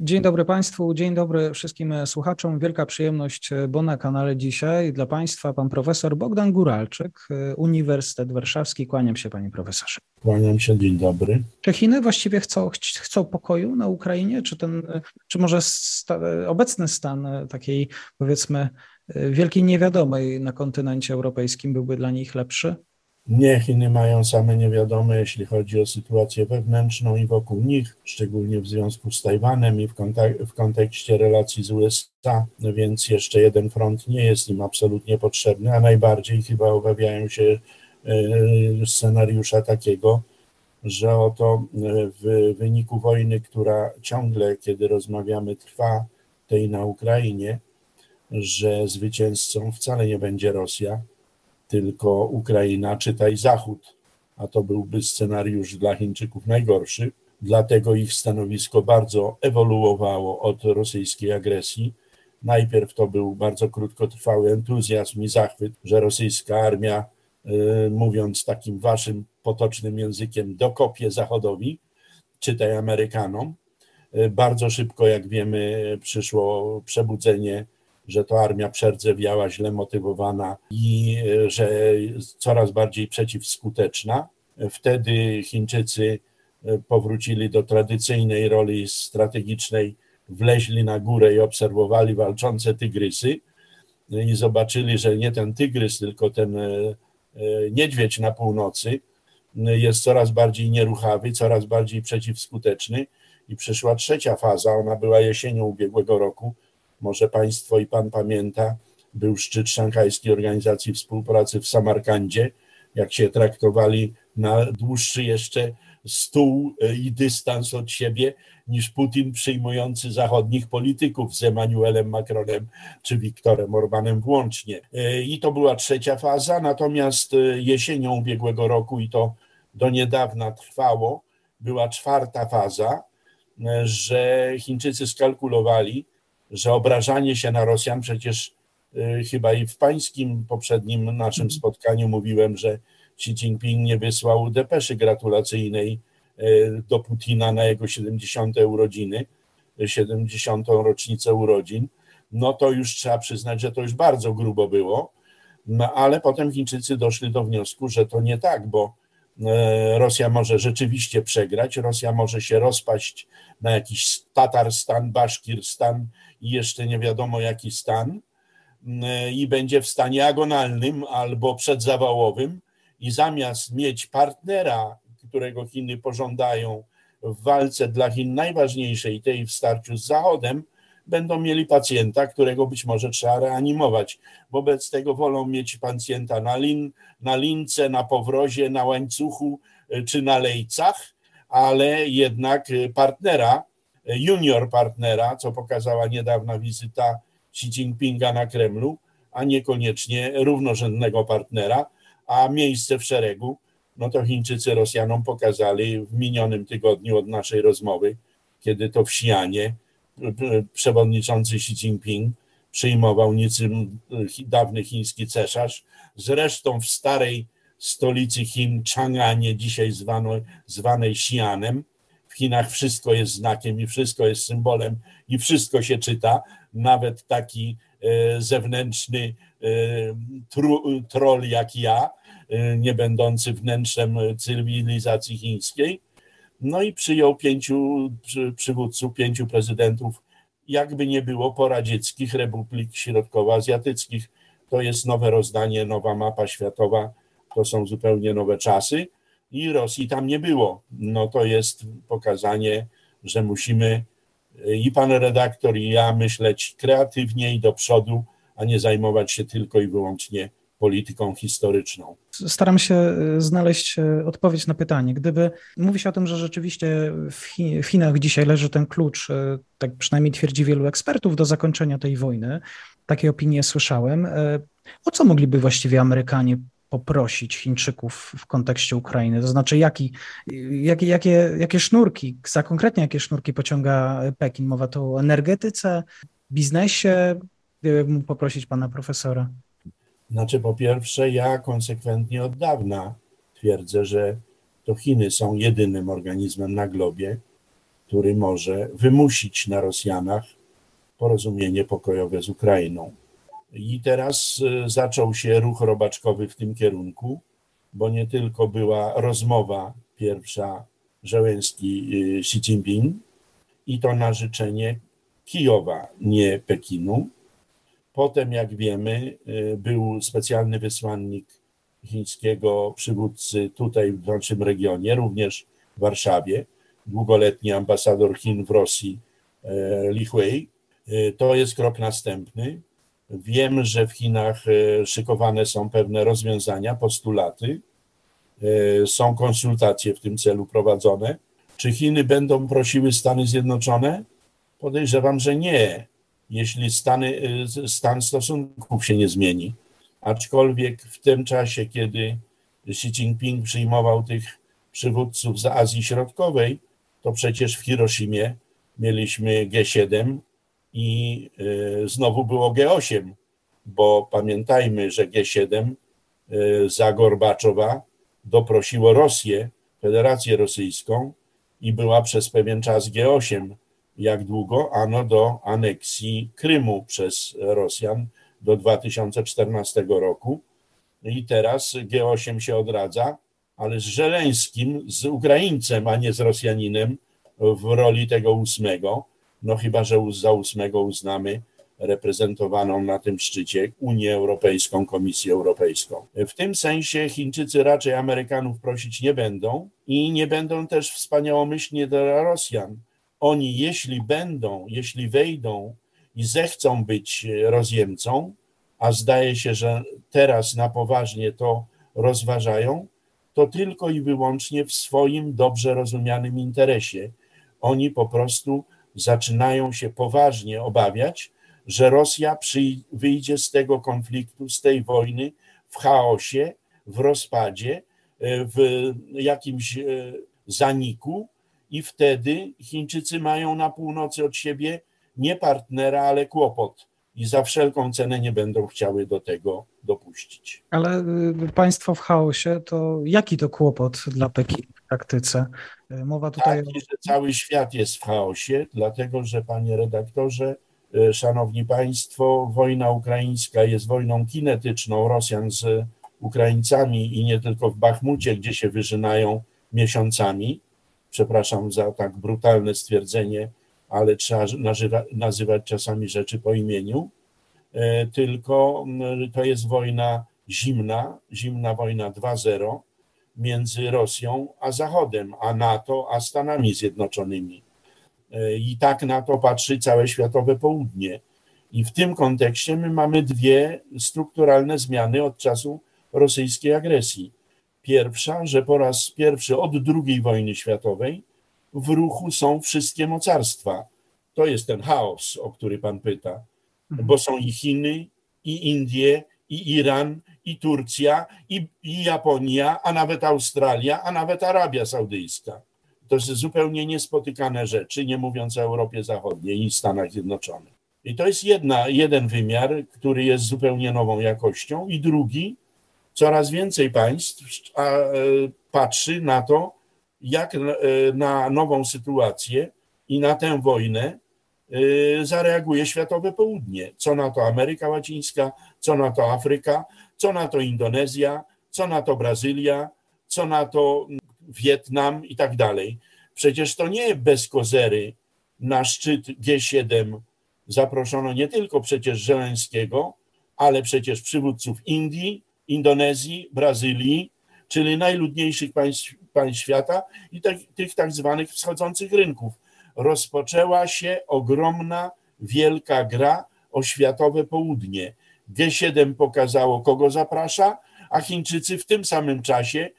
Dzień dobry Państwu, dzień dobry wszystkim słuchaczom. Wielka przyjemność, e, bo na kanale dzisiaj dla Państwa pan profesor Bogdan Guralczyk, e, Uniwersytet Warszawski. Kłaniam się Panie Profesorze. Kłaniam się, dzień dobry. Czy Chiny właściwie chcą, chcą pokoju na Ukrainie? Czy, ten, e, czy może sta, obecny stan takiej powiedzmy wielkiej niewiadomej na kontynencie europejskim byłby dla nich lepszy? Nie, Chiny mają same niewiadome, jeśli chodzi o sytuację wewnętrzną i wokół nich, szczególnie w związku z Tajwanem i w, kontek w kontekście relacji z USA, no więc jeszcze jeden front nie jest im absolutnie potrzebny, a najbardziej chyba obawiają się e, scenariusza takiego, że oto e, w wyniku wojny, która ciągle, kiedy rozmawiamy, trwa, tej na Ukrainie, że zwycięzcą wcale nie będzie Rosja, tylko Ukraina, czytaj Zachód, a to byłby scenariusz dla Chińczyków najgorszy. Dlatego ich stanowisko bardzo ewoluowało od rosyjskiej agresji. Najpierw to był bardzo krótkotrwały entuzjazm i zachwyt, że rosyjska armia, y, mówiąc takim waszym potocznym językiem, dokopie Zachodowi, czytaj Amerykanom. Y, bardzo szybko, jak wiemy, przyszło przebudzenie że to armia przerdzewiała, źle motywowana i e, że coraz bardziej przeciwskuteczna. Wtedy Chińczycy e, powrócili do tradycyjnej roli strategicznej, wleźli na górę i obserwowali walczące tygrysy i zobaczyli, że nie ten tygrys, tylko ten e, niedźwiedź na północy jest coraz bardziej nieruchawy, coraz bardziej przeciwskuteczny i przyszła trzecia faza, ona była jesienią ubiegłego roku, może Państwo i Pan pamięta, był szczyt Szanghajskiej Organizacji Współpracy w Samarkandzie, jak się traktowali na dłuższy jeszcze stół e, i dystans od siebie niż Putin przyjmujący zachodnich polityków z Emmanuelem Macronem czy Viktorem Orbanem włącznie. E, I to była trzecia faza, natomiast e, jesienią ubiegłego roku i to do niedawna trwało, była czwarta faza, że Chińczycy skalkulowali, że obrażanie się na Rosjan, przecież y, chyba i w pańskim poprzednim naszym spotkaniu mówiłem, że Xi Jinping nie wysłał depeszy gratulacyjnej y, do Putina na jego 70. urodziny, 70. rocznicę urodzin, no to już trzeba przyznać, że to już bardzo grubo było, no ale potem Chińczycy doszli do wniosku, że to nie tak, bo Rosja może rzeczywiście przegrać, Rosja może się rozpaść na jakiś Tatarstan, Baszkirstan i jeszcze nie wiadomo jaki stan mm, i będzie w stanie agonalnym albo przedzawałowym. I zamiast mieć partnera, którego Chiny pożądają w walce dla Chin najważniejszej, tej w starciu z Zachodem, będą mieli pacjenta, którego być może trzeba reanimować. Wobec tego wolą mieć pacjenta na, lin, na lince, na powrozie, na łańcuchu y, czy na lejcach, ale jednak partnera, junior partnera, co pokazała niedawna wizyta Xi Jinpinga na Kremlu, a niekoniecznie równorzędnego partnera, a miejsce w szeregu, no to Chińczycy Rosjanom pokazali w minionym tygodniu od naszej rozmowy, kiedy to w Xianie przewodniczący Xi Jinping przyjmował niczym dawny chiński cesarz, zresztą w starej stolicy Chin, Chang'anie, dzisiaj zwano, zwanej Xi'anem. W Chinach wszystko jest znakiem i wszystko jest symbolem i wszystko się czyta, nawet taki e, zewnętrzny e, troll jak ja, e, nie będący wnętrzem cywilizacji chińskiej. No i przyjął pięciu przywódców, pięciu prezydentów, jakby nie było poradzieckich republik środkowoazjatyckich. To jest nowe rozdanie, nowa mapa światowa to są zupełnie nowe czasy i Rosji tam nie było. No to jest pokazanie, że musimy i pan redaktor, i ja myśleć kreatywnie i do przodu, a nie zajmować się tylko i wyłącznie polityką historyczną. Staram się e, znaleźć e, odpowiedź na pytanie. Gdyby mówi się o tym, że rzeczywiście w, Chinach dzisiaj leży ten klucz, e, tak przynajmniej twierdzi wielu ekspertów, do zakończenia tej wojny, takie opinie słyszałem. O co mogliby właściwie Amerykanie poprosić Chińczyków w kontekście Ukrainy? To znaczy, jaki, jakie, jakie, jakie sznurki, za konkretnie jakie sznurki pociąga Pekin? Mowa tu o energetyce, biznesie? Gdybym mógł poprosić pana profesora. Znaczy, po pierwsze, ja konsekwentnie od dawna twierdzę, że to Chiny są jedynym organizmem na globie, który może wymusić na Rosjanach porozumienie pokojowe z Ukrainą. I teraz e, zaczął się ruch robaczkowy w tym kierunku, bo nie tylko była rozmowa pierwsza Żeleński-Xi Jinping i to na życzenie Kijowa, nie Pekinu. Potem, jak wiemy, y, był specjalny wysłannik chińskiego przywódcy tutaj w naszym regionie, również w Warszawie, długoletni ambasador Chin w Rosji y, Li Hui. Y, to jest krok następny. Wiem, że w Chinach szykowane są pewne rozwiązania, postulaty. Są konsultacje w tym celu prowadzone. Czy Chiny będą prosiły Stany Zjednoczone? Podejrzewam, że nie jeśli stany, stan stosunków się nie zmieni. Aczkolwiek w tym czasie, kiedy Xi Jinping przyjmował tych przywódców z Azji Środkowej, to przecież w Hiroshimie mieliśmy G7 i y, znowu było G8, bo pamiętajmy, że G7 y, za Gorbaczowa doprosiło Rosję, Federację Rosyjską i była przez pewien czas G8 jak długo? Ano do aneksji Krymu przez Rosjan do 2014 roku. I teraz G8 się odradza, ale z Żeleńskim, z Ukraińcem, a nie z Rosjaninem w roli tego ósmego. No chyba, że za ósmego uznamy reprezentowaną na tym szczycie Unię Europejską, Komisję Europejską. W tym sensie Chińczycy raczej Amerykanów prosić nie będą i nie będą też wspaniałomyślnie dla Rosjan oni, jeśli będą, jeśli wejdą i zechcą być rozjemcą, a zdaje się, że teraz na poważnie to rozważają, to tylko i wyłącznie w swoim dobrze rozumianym interesie. Oni po prostu zaczynają się poważnie obawiać, że Rosja wyjdzie z tego konfliktu, z tej wojny w chaosie, w rozpadzie, w jakimś e, zaniku, i wtedy Chińczycy mają na północy od siebie nie partnera, ale kłopot i za wszelką cenę nie będą chciały do tego dopuścić. Ale y, państwo w chaosie, to jaki to kłopot dla Pekinu w praktyce? Y, mowa tutaj Taki, że cały świat jest w chaosie, dlatego że panie redaktorze, y, szanowni państwo, wojna ukraińska jest wojną kinetyczną Rosjan z Ukraińcami i nie tylko w Bachmucie, gdzie się wyżynają miesiącami, przepraszam za tak brutalne stwierdzenie, ale trzeba nazywa, nazywać czasami rzeczy po imieniu, e, tylko to jest wojna zimna, zimna wojna 2.0 między Rosją a Zachodem, a NATO a Stanami Zjednoczonymi. E, I tak na to patrzy całe światowe południe. I w tym kontekście my mamy dwie strukturalne zmiany od czasu rosyjskiej agresji. Pierwsza, że po raz pierwszy od II wojny światowej w ruchu są wszystkie mocarstwa. To jest ten chaos, o który pan pyta, bo są i Chiny, i Indie, i Iran, i Turcja, i, i Japonia, a nawet Australia, a nawet Arabia Saudyjska. To są zupełnie niespotykane rzeczy, nie mówiąc o Europie Zachodniej i Stanach Zjednoczonych. I to jest jedna, jeden wymiar, który jest zupełnie nową jakością, i drugi, coraz więcej państw e, patrzy na to, jak e, na nową sytuację i na tę wojnę e, zareaguje światowe południe. Co na to Ameryka Łacińska, co na to Afryka, co na to Indonezja, co na to Brazylia, co na to Wietnam i tak dalej. Przecież to nie bez kozery na szczyt G7 zaproszono nie tylko przecież Żeleńskiego, ale przecież przywódców Indii, Indonezji, Brazylii, czyli najludniejszych państw, państw świata i tak, tych tak zwanych wschodzących rynków. Rozpoczęła się ogromna, wielka gra o światowe południe. G7 pokazało, kogo zaprasza, a Chińczycy w tym samym czasie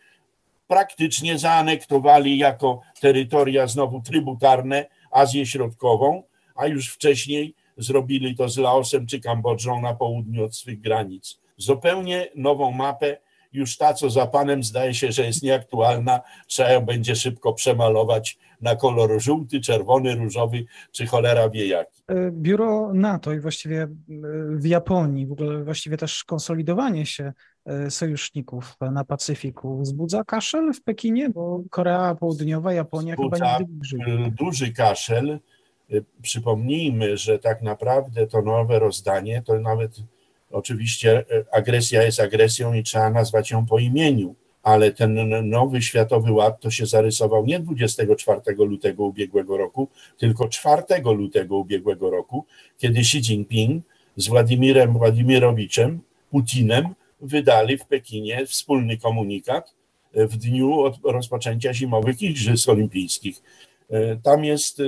praktycznie zaanektowali jako terytoria znowu trybutarne Azję Środkową, a już wcześniej zrobili to z Laosem czy Kambodżą na południu od swych granic. Zupełnie nową mapę, już ta, co za panem zdaje się, że jest nieaktualna, trzeba ją będzie szybko przemalować na kolor żółty, czerwony, różowy, czy cholera wie jaki. E, biuro NATO i właściwie e, w Japonii, w ogóle właściwie też konsolidowanie się e, sojuszników na Pacyfiku wzbudza kaszel w Pekinie, bo Korea Południowa, Japonia wzbudza chyba nigdy bliżej. Duży kaszel. Przypomnijmy, że tak naprawdę to nowe rozdanie to nawet oczywiście agresja jest agresją i trzeba nazwać ją po imieniu ale ten nowy światowy ład to się zarysował nie 24 lutego ubiegłego roku, tylko 4 lutego ubiegłego roku, kiedy Xi Jinping z Władimirem Władimirowiczem, Putinem, wydali w Pekinie wspólny komunikat w dniu rozpoczęcia zimowych Igrzysk Olimpijskich. Tam jest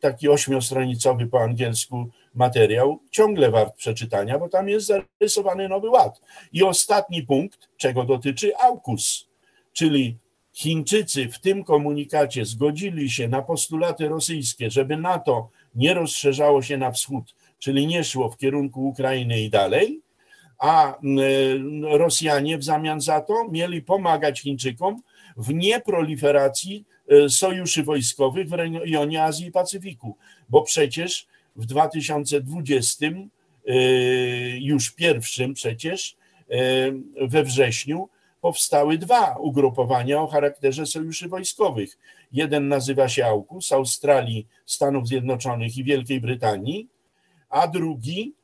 taki ośmiostronicowy po angielsku materiał, ciągle wart przeczytania, bo tam jest zarysowany nowy ład. I ostatni punkt, czego dotyczy AUKUS, czyli Chińczycy w tym komunikacie zgodzili się na postulaty rosyjskie, żeby NATO nie rozszerzało się na wschód, czyli nie szło w kierunku Ukrainy i dalej, a Rosjanie w zamian za to mieli pomagać Chińczykom w nieproliferacji e, sojuszy wojskowych w rejonie Azji i Pacyfiku, bo przecież w 2020, e, już pierwszym przecież, e, we wrześniu, powstały dwa ugrupowania o charakterze sojuszy wojskowych. Jeden nazywa się AUKUS, Australii, Stanów Zjednoczonych i Wielkiej Brytanii, a drugi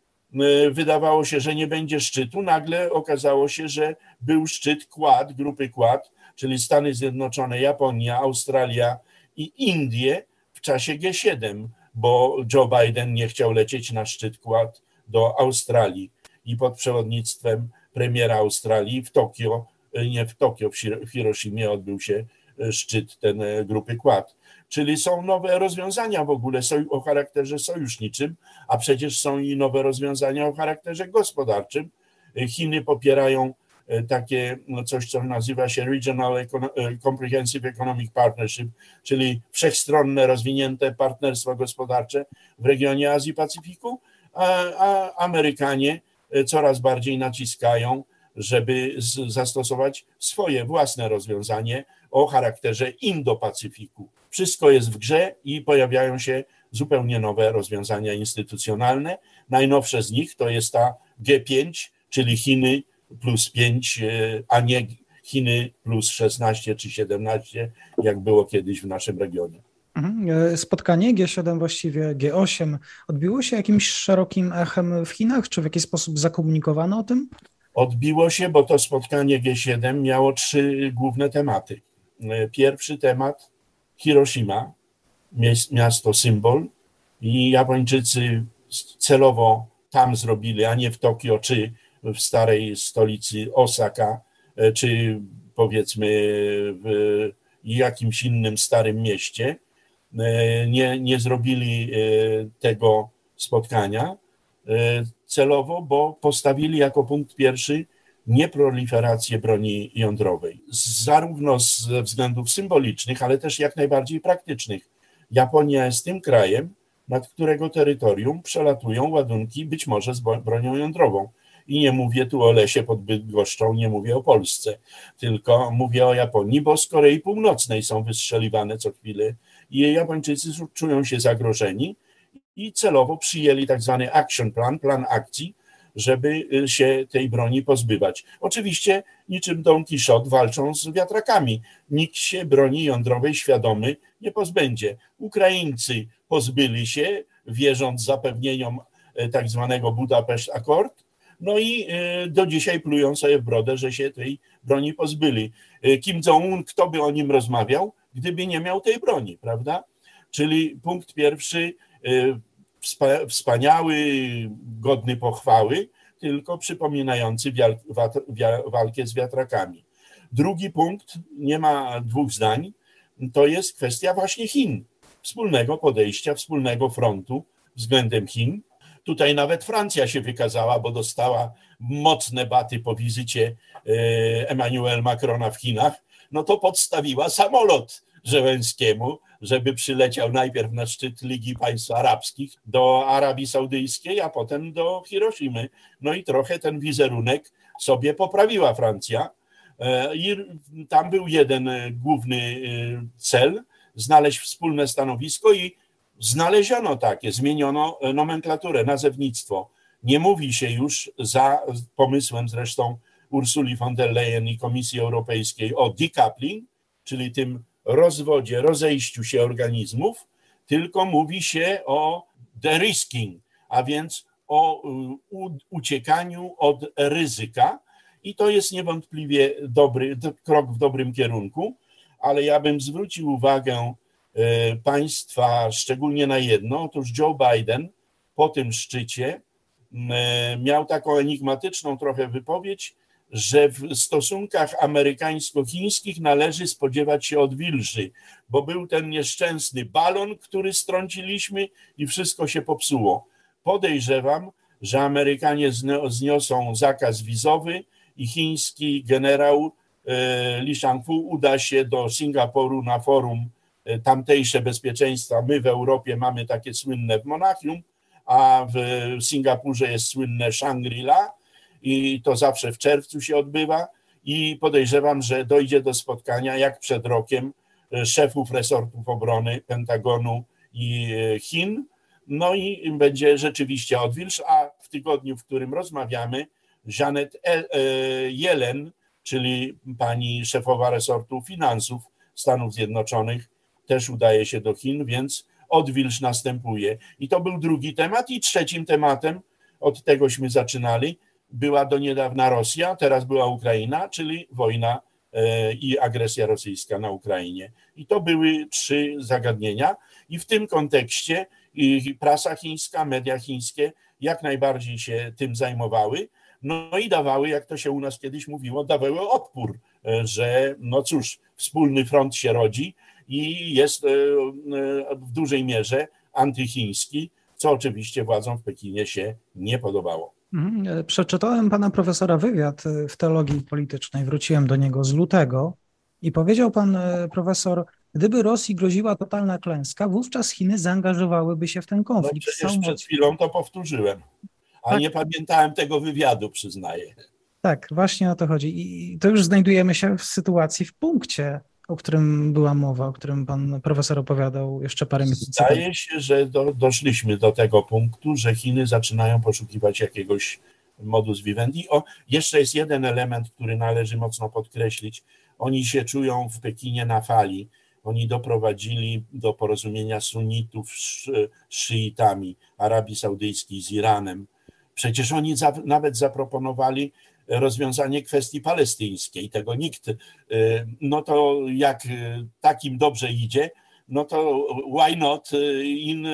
wydawało się, że nie będzie szczytu. Nagle okazało się, że był szczyt Quad, grupy Quad, czyli Stany Zjednoczone, Japonia, Australia i Indie w czasie G7 bo Joe Biden nie chciał lecieć na szczyt kład do Australii i pod przewodnictwem premiera Australii w Tokio, nie w Tokio, w Hiroshimie odbył się e, szczyt ten e, grupy Quad. Czyli są nowe rozwiązania w ogóle o charakterze sojuszniczym, a przecież są i nowe rozwiązania o charakterze gospodarczym. E, Chiny popierają takie no coś, co nazywa się Regional e, Comprehensive Economic Partnership, czyli wszechstronne, rozwinięte partnerstwo gospodarcze w regionie Azji Pacyfiku, a, a Amerykanie e, coraz bardziej naciskają, żeby z, zastosować swoje własne rozwiązanie o charakterze Indo-Pacyfiku. Wszystko jest w grze i pojawiają się zupełnie nowe rozwiązania instytucjonalne. Najnowsze z nich to jest ta G5, czyli Chiny, plus 5, e, a nie Chiny plus 16 czy 17, jak było kiedyś w naszym regionie. Mhm. E, spotkanie G7, właściwie G8, odbiło się jakimś szerokim echem w Chinach? Czy w jakiś sposób zakomunikowano o tym? Odbiło się, bo to spotkanie G7 miało trzy główne tematy. E, pierwszy temat Hiroshima, miasto symbol, i Japończycy celowo tam zrobili, a nie w Tokio czy w starej stolicy Osaka, e, czy powiedzmy w jakimś innym starym mieście, e, nie, nie zrobili e, tego spotkania celowo, bo postawili jako punkt pierwszy nieproliferację broni jądrowej. Zarówno ze względów symbolicznych, ale też jak najbardziej praktycznych. Japonia jest tym krajem, nad którego terytorium przelatują ładunki być może z bronią jądrową. I nie mówię tu o lesie pod Bydgoszczą, nie mówię o Polsce, tylko mówię o Japonii, bo z Korei Północnej są wystrzeliwane co chwilę i Japończycy czują się zagrożeni i celowo przyjęli tak zwany action plan, plan akcji, żeby y, się tej broni pozbywać. Oczywiście niczym Don Quixote walczą z wiatrakami. Nikt się broni jądrowej świadomy nie pozbędzie. Ukraińcy pozbyli się, wierząc zapewnieniom y, tak zwanego Budapeszt Accord, no i e, do dzisiaj plują sobie w brodę, że się tej broni pozbyli. E, Kim Jong-un, kto by o nim rozmawiał, gdyby nie miał tej broni, prawda? Czyli punkt pierwszy, e, wspaniały, godny pochwały, tylko przypominający walkę z wiatrakami. Drugi punkt, nie ma dwóch zdań, to jest kwestia właśnie Chin, wspólnego podejścia, wspólnego frontu względem Chin, Tutaj nawet Francja się wykazała, bo dostała mocne baty po wizycie Emmanuel Macrona w Chinach. No to podstawiła samolot Żeleńskiemu, żeby przyleciał najpierw na szczyt Ligi Państw Arabskich do Arabii Saudyjskiej, a potem do Hiroshimy. No i trochę ten wizerunek sobie poprawiła Francja. E, I tam był jeden e, główny e, cel znaleźć wspólne stanowisko i znaleziono takie, zmieniono nomenklaturę, nazewnictwo. Nie mówi się już za pomysłem zresztą Ursuli von der Leyen i Komisji Europejskiej o decoupling, czyli tym rozwodzie, rozejściu się organizmów, tylko mówi się o derisking, a więc o uciekaniu od ryzyka. I to jest niewątpliwie dobry krok w dobrym kierunku, ale ja bym zwrócił uwagę e, państwa szczególnie na jedno. Otóż Joe Biden po tym szczycie e, miał taką enigmatyczną trochę wypowiedź, że w stosunkach amerykańsko-chińskich należy spodziewać się odwilży, bo był ten nieszczęsny balon, który strąciliśmy i wszystko się popsuło. Podejrzewam, że Amerykanie zniosą zakaz wizowy i chiński generał e, Li Shangfu uda się do Singapuru na forum tamtejsze bezpieczeństwa. My w Europie mamy takie słynne w Monachium, a w Singapurze jest słynne Shangri-La i to zawsze w czerwcu się odbywa i podejrzewam, że dojdzie do spotkania jak przed rokiem e, szefów resortów obrony Pentagonu i e, Chin. No i będzie rzeczywiście odwilż, a w tygodniu, w którym rozmawiamy, Janet e, Yellen, czyli pani szefowa resortu finansów Stanów Zjednoczonych, też udaje się do Chin, więc odwilż następuje. I to był drugi temat. I trzecim tematem, od tegośmy zaczynali, była do niedawna Rosja, teraz była Ukraina, czyli wojna e, i agresja rosyjska na Ukrainie. I to były trzy zagadnienia, i w tym kontekście prasa chińska, media chińskie jak najbardziej się tym zajmowały. No i dawały, jak to się u nas kiedyś mówiło, dawały odpór, e, że no cóż, wspólny front się rodzi i jest e, w dużej mierze antychiński, co oczywiście władzom w Pekinie się nie podobało. Mhm. E, przeczytałem pana profesora wywiad e, w teologii politycznej, wróciłem do niego z lutego i powiedział pan e, profesor, gdyby Rosji groziła totalna klęska, wówczas Chiny zaangażowałyby się w ten konflikt. No przecież przed chwilą to powtórzyłem, a tak. nie pamiętałem tego wywiadu, przyznaję. Tak, właśnie o to chodzi. I to już znajdujemy się w sytuacji, w punkcie, o którym była mowa, o którym pan profesor opowiadał jeszcze parę miesięcy temu. Zdaje się, że do, doszliśmy do tego punktu, że Chiny zaczynają poszukiwać jakiegoś modus vivendi. O, jeszcze jest jeden element, który należy mocno podkreślić. Oni się czują w Pekinie na fali. Oni doprowadzili do porozumienia sunnitów z szyitami Arabii Saudyjskiej z Iranem. Przecież oni za, nawet zaproponowali rozwiązanie kwestii palestyńskiej. Tego nikt, y, no to jak y, takim dobrze idzie, no to why not y, in,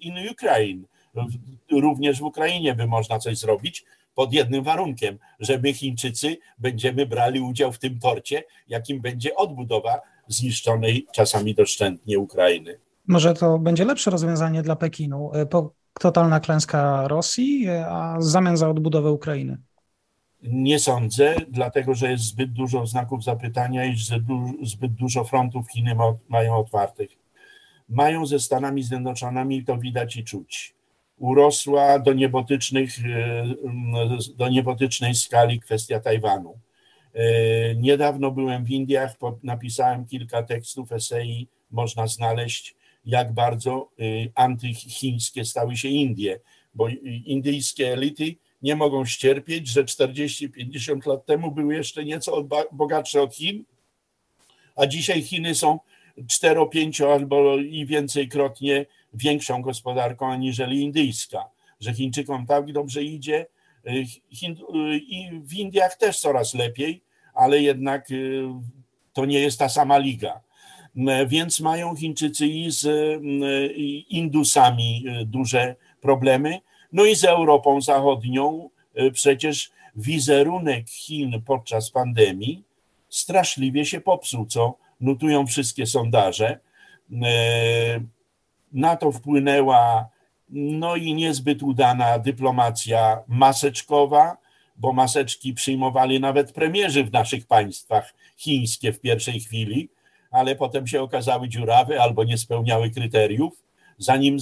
in Ukraine? Również w Ukrainie by można coś zrobić pod jednym warunkiem, że my Chińczycy będziemy brali udział w tym torcie, jakim będzie odbudowa zniszczonej czasami doszczętnie Ukrainy. Może to będzie lepsze rozwiązanie dla Pekinu. Totalna klęska Rosji, a w zamian za odbudowę Ukrainy. Nie sądzę, dlatego że jest zbyt dużo znaków zapytania i zbyt dużo frontów Chiny mają otwartych. Mają ze Stanami Zjednoczonymi, to widać i czuć. Urosła do, niebotycznych, e, do niebotycznej skali kwestia Tajwanu. E, niedawno byłem w Indiach, napisałem kilka tekstów, esei, można znaleźć, jak bardzo e, antychińskie stały się Indie, bo indyjskie elity nie mogą ścierpieć, że 40-50 lat temu były jeszcze nieco bogatsze od Chin, a dzisiaj Chiny są 4, 5 albo i więcej krotnie większą gospodarką aniżeli indyjska, że Chińczykom tak dobrze idzie. I w Indiach też coraz lepiej, ale jednak y, to nie jest ta sama liga. Więc mają Chińczycy i z y, Indusami y, duże problemy. No i z Europą Zachodnią y, przecież wizerunek Chin podczas pandemii straszliwie się popsuł, co notują wszystkie sondaże. Y, na to wpłynęła no i niezbyt udana dyplomacja maseczkowa, bo maseczki przyjmowali nawet premierzy w naszych państwach chińskie w pierwszej chwili, ale potem się okazały dziurawe albo nie spełniały kryteriów. Zanim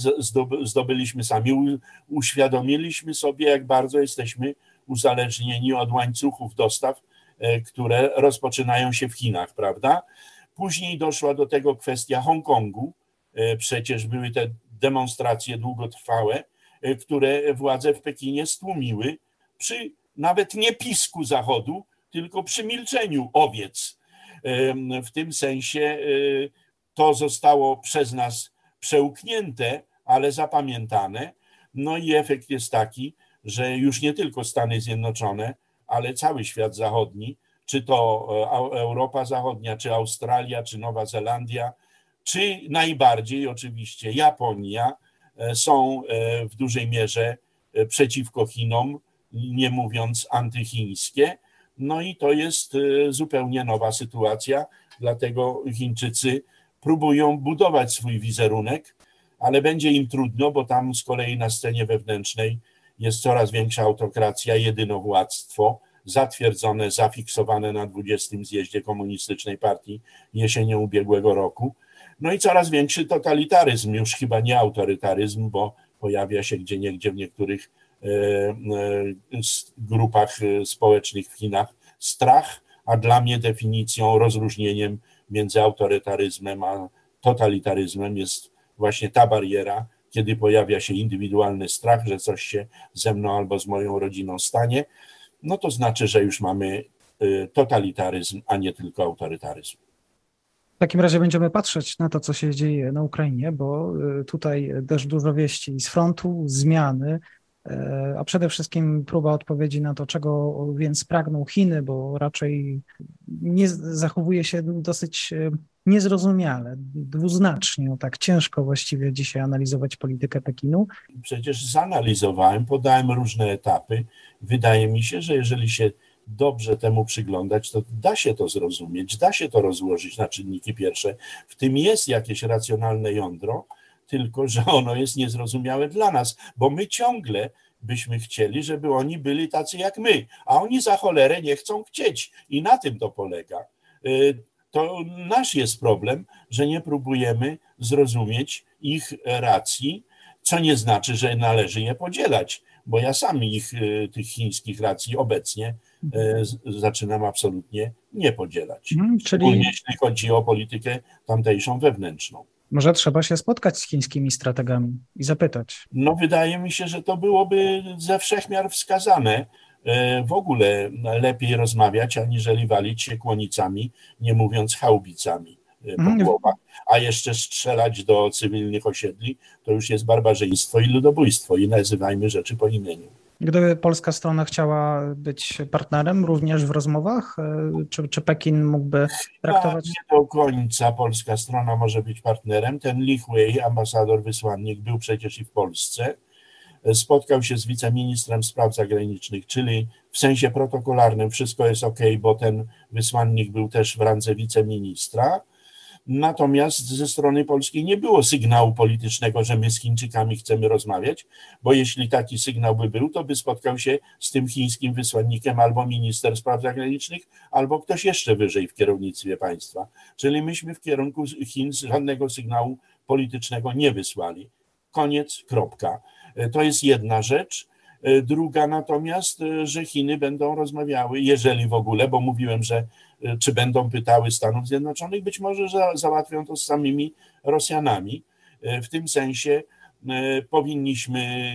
zdobyliśmy sami, uświadomiliśmy sobie, jak bardzo jesteśmy uzależnieni od łańcuchów dostaw, e, które rozpoczynają się w Chinach, prawda? Później doszła do tego kwestia Hongkongu. E, przecież były te demonstracje długotrwałe, e, które władze w Pekinie stłumiły przy nawet nie pisku Zachodu, tylko przy milczeniu owiec. W tym sensie to zostało przez nas przełknięte, ale zapamiętane. No i efekt jest taki, że już nie tylko Stany Zjednoczone, ale cały świat zachodni, czy to e, Europa Zachodnia, czy Australia, czy Nowa Zelandia, czy najbardziej oczywiście Japonia, e, są e, w dużej mierze przeciwko Chinom, nie mówiąc antychińskie. No i to jest zupełnie nowa sytuacja, dlatego Chińczycy próbują budować swój wizerunek, ale będzie im trudno, bo tam z kolei na scenie wewnętrznej jest coraz większa autokracja, jedynowładztwo, zatwierdzone, zafiksowane na 20. zjeździe Komunistycznej Partii jesienią ubiegłego roku. No i coraz większy totalitaryzm, już chyba nie autorytaryzm, bo pojawia się gdzie niegdzie w niektórych e, e, grupach e, społecznych w Chinach strach, a dla mnie definicją, rozróżnieniem między autorytaryzmem a totalitaryzmem jest właśnie ta bariera, kiedy pojawia się indywidualny strach, że coś się ze mną albo z moją rodziną stanie, no to znaczy, że już mamy y, totalitaryzm, a nie tylko autorytaryzm. W takim razie będziemy patrzeć na to, co się dzieje na Ukrainie, bo y, tutaj też dużo wieści z frontu, zmiany, a przede wszystkim próba odpowiedzi na to, czego więc pragną Chiny, bo raczej nie zachowuje się dosyć niezrozumiale, dwuznacznie, tak ciężko właściwie dzisiaj analizować politykę Pekinu. Przecież zanalizowałem, podałem różne etapy. Wydaje mi się, że jeżeli się dobrze temu przyglądać, to da się to zrozumieć, da się to rozłożyć na czynniki pierwsze. W tym jest jakieś racjonalne jądro, tylko że ono jest niezrozumiałe dla nas, bo my ciągle byśmy chcieli, żeby oni byli tacy jak my, a oni za cholerę nie chcą chcieć i na tym to polega. Y, to nasz jest problem, że nie próbujemy zrozumieć ich racji, co nie znaczy, że należy je podzielać, bo ja sam ich, e, tych chińskich racji obecnie e, zaczynam absolutnie nie podzielać. Hmm, czyli... jeśli chodzi o politykę tamtejszą wewnętrzną. Może trzeba się spotkać z chińskimi strategami i zapytać. No, wydaje mi się, że to byłoby ze wszechmiar wskazane, E, w ogóle lepiej rozmawiać, aniżeli walić się kłonicami, nie mówiąc chałbicami e, po mhm. głowach, a jeszcze strzelać do cywilnych osiedli, to już jest barbarzyństwo i ludobójstwo i nazywajmy rzeczy po imieniu. Gdyby polska strona chciała być partnerem również w rozmowach, e, czy, czy Pekin mógłby traktować? Nie do końca polska strona może być partnerem. Ten Li Hui, ambasador, wysłannik, był przecież i w Polsce spotkał się z wiceministrem spraw zagranicznych, czyli w sensie protokolarnym wszystko jest ok, bo ten wysłannik był też w randze wiceministra. Natomiast ze strony polskiej nie było sygnału politycznego, że my z Chińczykami chcemy rozmawiać, bo jeśli taki sygnał by był, to by spotkał się z tym chińskim wysłannikiem albo minister spraw zagranicznych, albo ktoś jeszcze wyżej w kierownictwie państwa. Czyli myśmy w kierunku Chin żadnego sygnału politycznego nie wysłali. Koniec, kropka. E, to jest jedna rzecz. E, druga natomiast, e, że Chiny będą rozmawiały, jeżeli w ogóle, bo mówiłem, że czy będą pytały Stanów Zjednoczonych, być może za, załatwią to z samymi Rosjanami. W tym sensie powinniśmy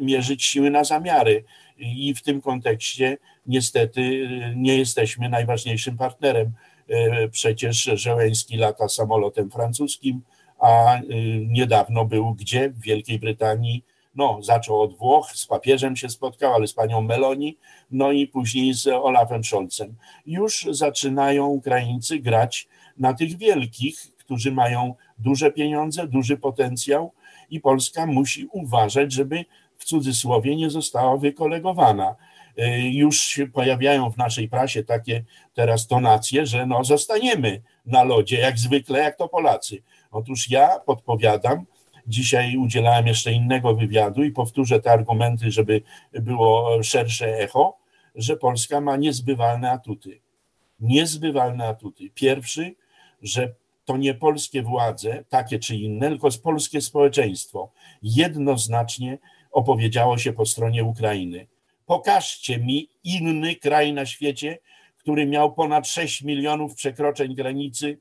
mierzyć siły na zamiary i w tym kontekście niestety nie jesteśmy najważniejszym partnerem. Przecież Żeleński lata samolotem francuskim, a niedawno był gdzie? W Wielkiej Brytanii. No, zaczął od Włoch, z papieżem się spotkał, ale z panią Meloni, no i później z Olafem Scholzem. Już zaczynają Ukraińcy grać na tych wielkich, którzy mają duże pieniądze, duży potencjał i Polska musi uważać, żeby w cudzysłowie nie została wykolegowana. Y, już się pojawiają w naszej prasie takie teraz tonacje, że no zostaniemy na lodzie, jak zwykle, jak to Polacy. Otóż ja podpowiadam, Dzisiaj udzielałem jeszcze innego wywiadu i powtórzę te argumenty, żeby było szersze echo, że Polska ma niezbywalne atuty. Niezbywalne atuty. Pierwszy, że to nie polskie władze, takie czy inne, tylko polskie społeczeństwo jednoznacznie opowiedziało się po stronie Ukrainy. Pokażcie mi inny kraj na świecie, który miał ponad 6 milionów przekroczeń granicy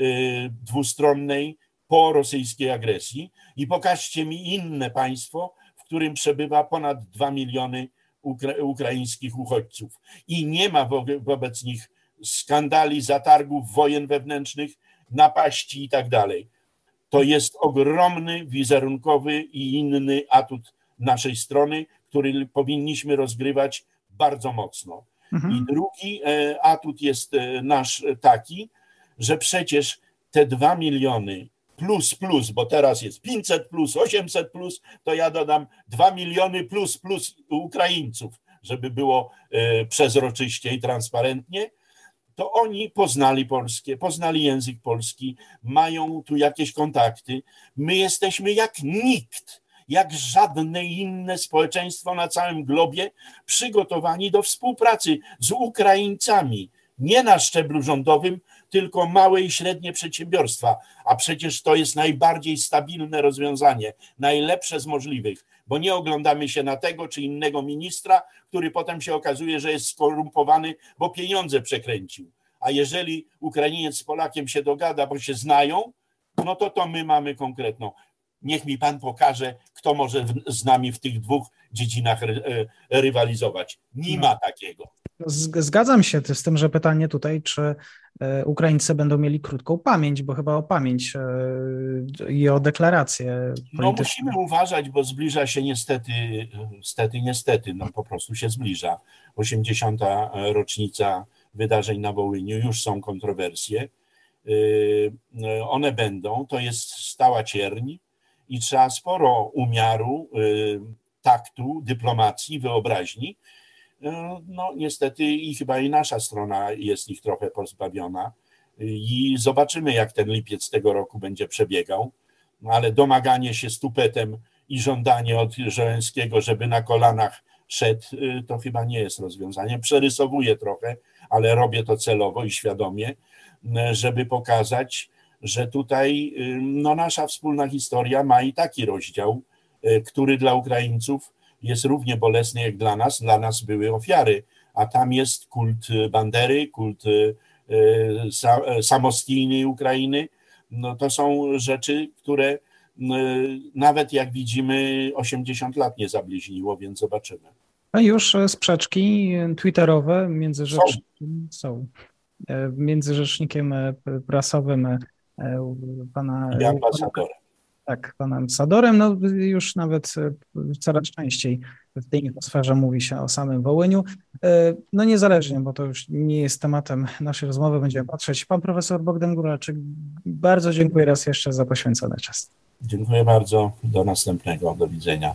y, dwustronnej po rosyjskiej agresji i pokażcie mi inne państwo, w którym przebywa ponad 2 miliony ukra ukraińskich uchodźców i nie ma wo wobec nich skandali, zatargów, wojen wewnętrznych, napaści i tak dalej. To jest ogromny wizerunkowy i inny atut naszej strony, który powinniśmy rozgrywać bardzo mocno. Mhm. I drugi e, atut jest e, nasz taki, że przecież te dwa miliony plus plus, bo teraz jest 500 plus, 800 plus, to ja dodam 2 miliony plus plus Ukraińców, żeby było e, przezroczyście i transparentnie, to oni poznali polskie, poznali język polski, mają tu jakieś kontakty. My jesteśmy jak nikt, jak żadne inne społeczeństwo na całym globie przygotowani do współpracy z Ukraińcami. Nie na szczeblu rządowym, tylko małe i średnie przedsiębiorstwa. A przecież to jest najbardziej stabilne rozwiązanie, najlepsze z możliwych, bo nie oglądamy się na tego czy innego ministra, który potem się okazuje, że jest skorumpowany, bo pieniądze przekręcił. A jeżeli Ukrainiec z Polakiem się dogada, bo się znają, no to to my mamy konkretną. Niech mi pan pokaże, kto może z nami w tych dwóch dziedzinach e, rywalizować. Nie no. ma takiego. Zgadzam się z tym, że pytanie tutaj, czy e, Ukraińcy będą mieli krótką pamięć, bo chyba o pamięć e, i o deklarację. No musimy uważać, bo zbliża się niestety, niestety, niestety, no po prostu się zbliża. 80. rocznica wydarzeń na Wołyniu, już są kontrowersje. One będą, to jest stała cierń i trzeba sporo umiaru, taktu, dyplomacji, wyobraźni. Y, no niestety i chyba i nasza strona jest ich trochę pozbawiona i zobaczymy jak ten lipiec tego roku będzie przebiegał, no, ale domaganie się stupetem i żądanie od Żeleńskiego, żeby na kolanach szedł, y, to chyba nie jest rozwiązanie. Przerysowuję trochę, ale robię to celowo i świadomie, żeby pokazać, że tutaj no, nasza wspólna historia ma i taki rozdział, który dla Ukraińców jest równie bolesny jak dla nas. Dla nas były ofiary, a tam jest kult Bandery, kult y, samostojnej Ukrainy. No, to są rzeczy, które nawet jak widzimy 80 lat nie zabliźniło, więc zobaczymy. A już sprzeczki twitterowe między rzecznikiem, są. Między rzecznikiem prasowym E, pana. I ambasadorem. Tak, panem ambasadorem. No już nawet e, coraz częściej w tej sferze mówi się o samym Wołyniu. E, no niezależnie, bo to już nie jest tematem naszej rozmowy, będziemy patrzeć. Pan profesor Bogdan Góralczyk, bardzo dziękuję raz jeszcze za poświęcony czas. Dziękuję bardzo. Do następnego. Do widzenia.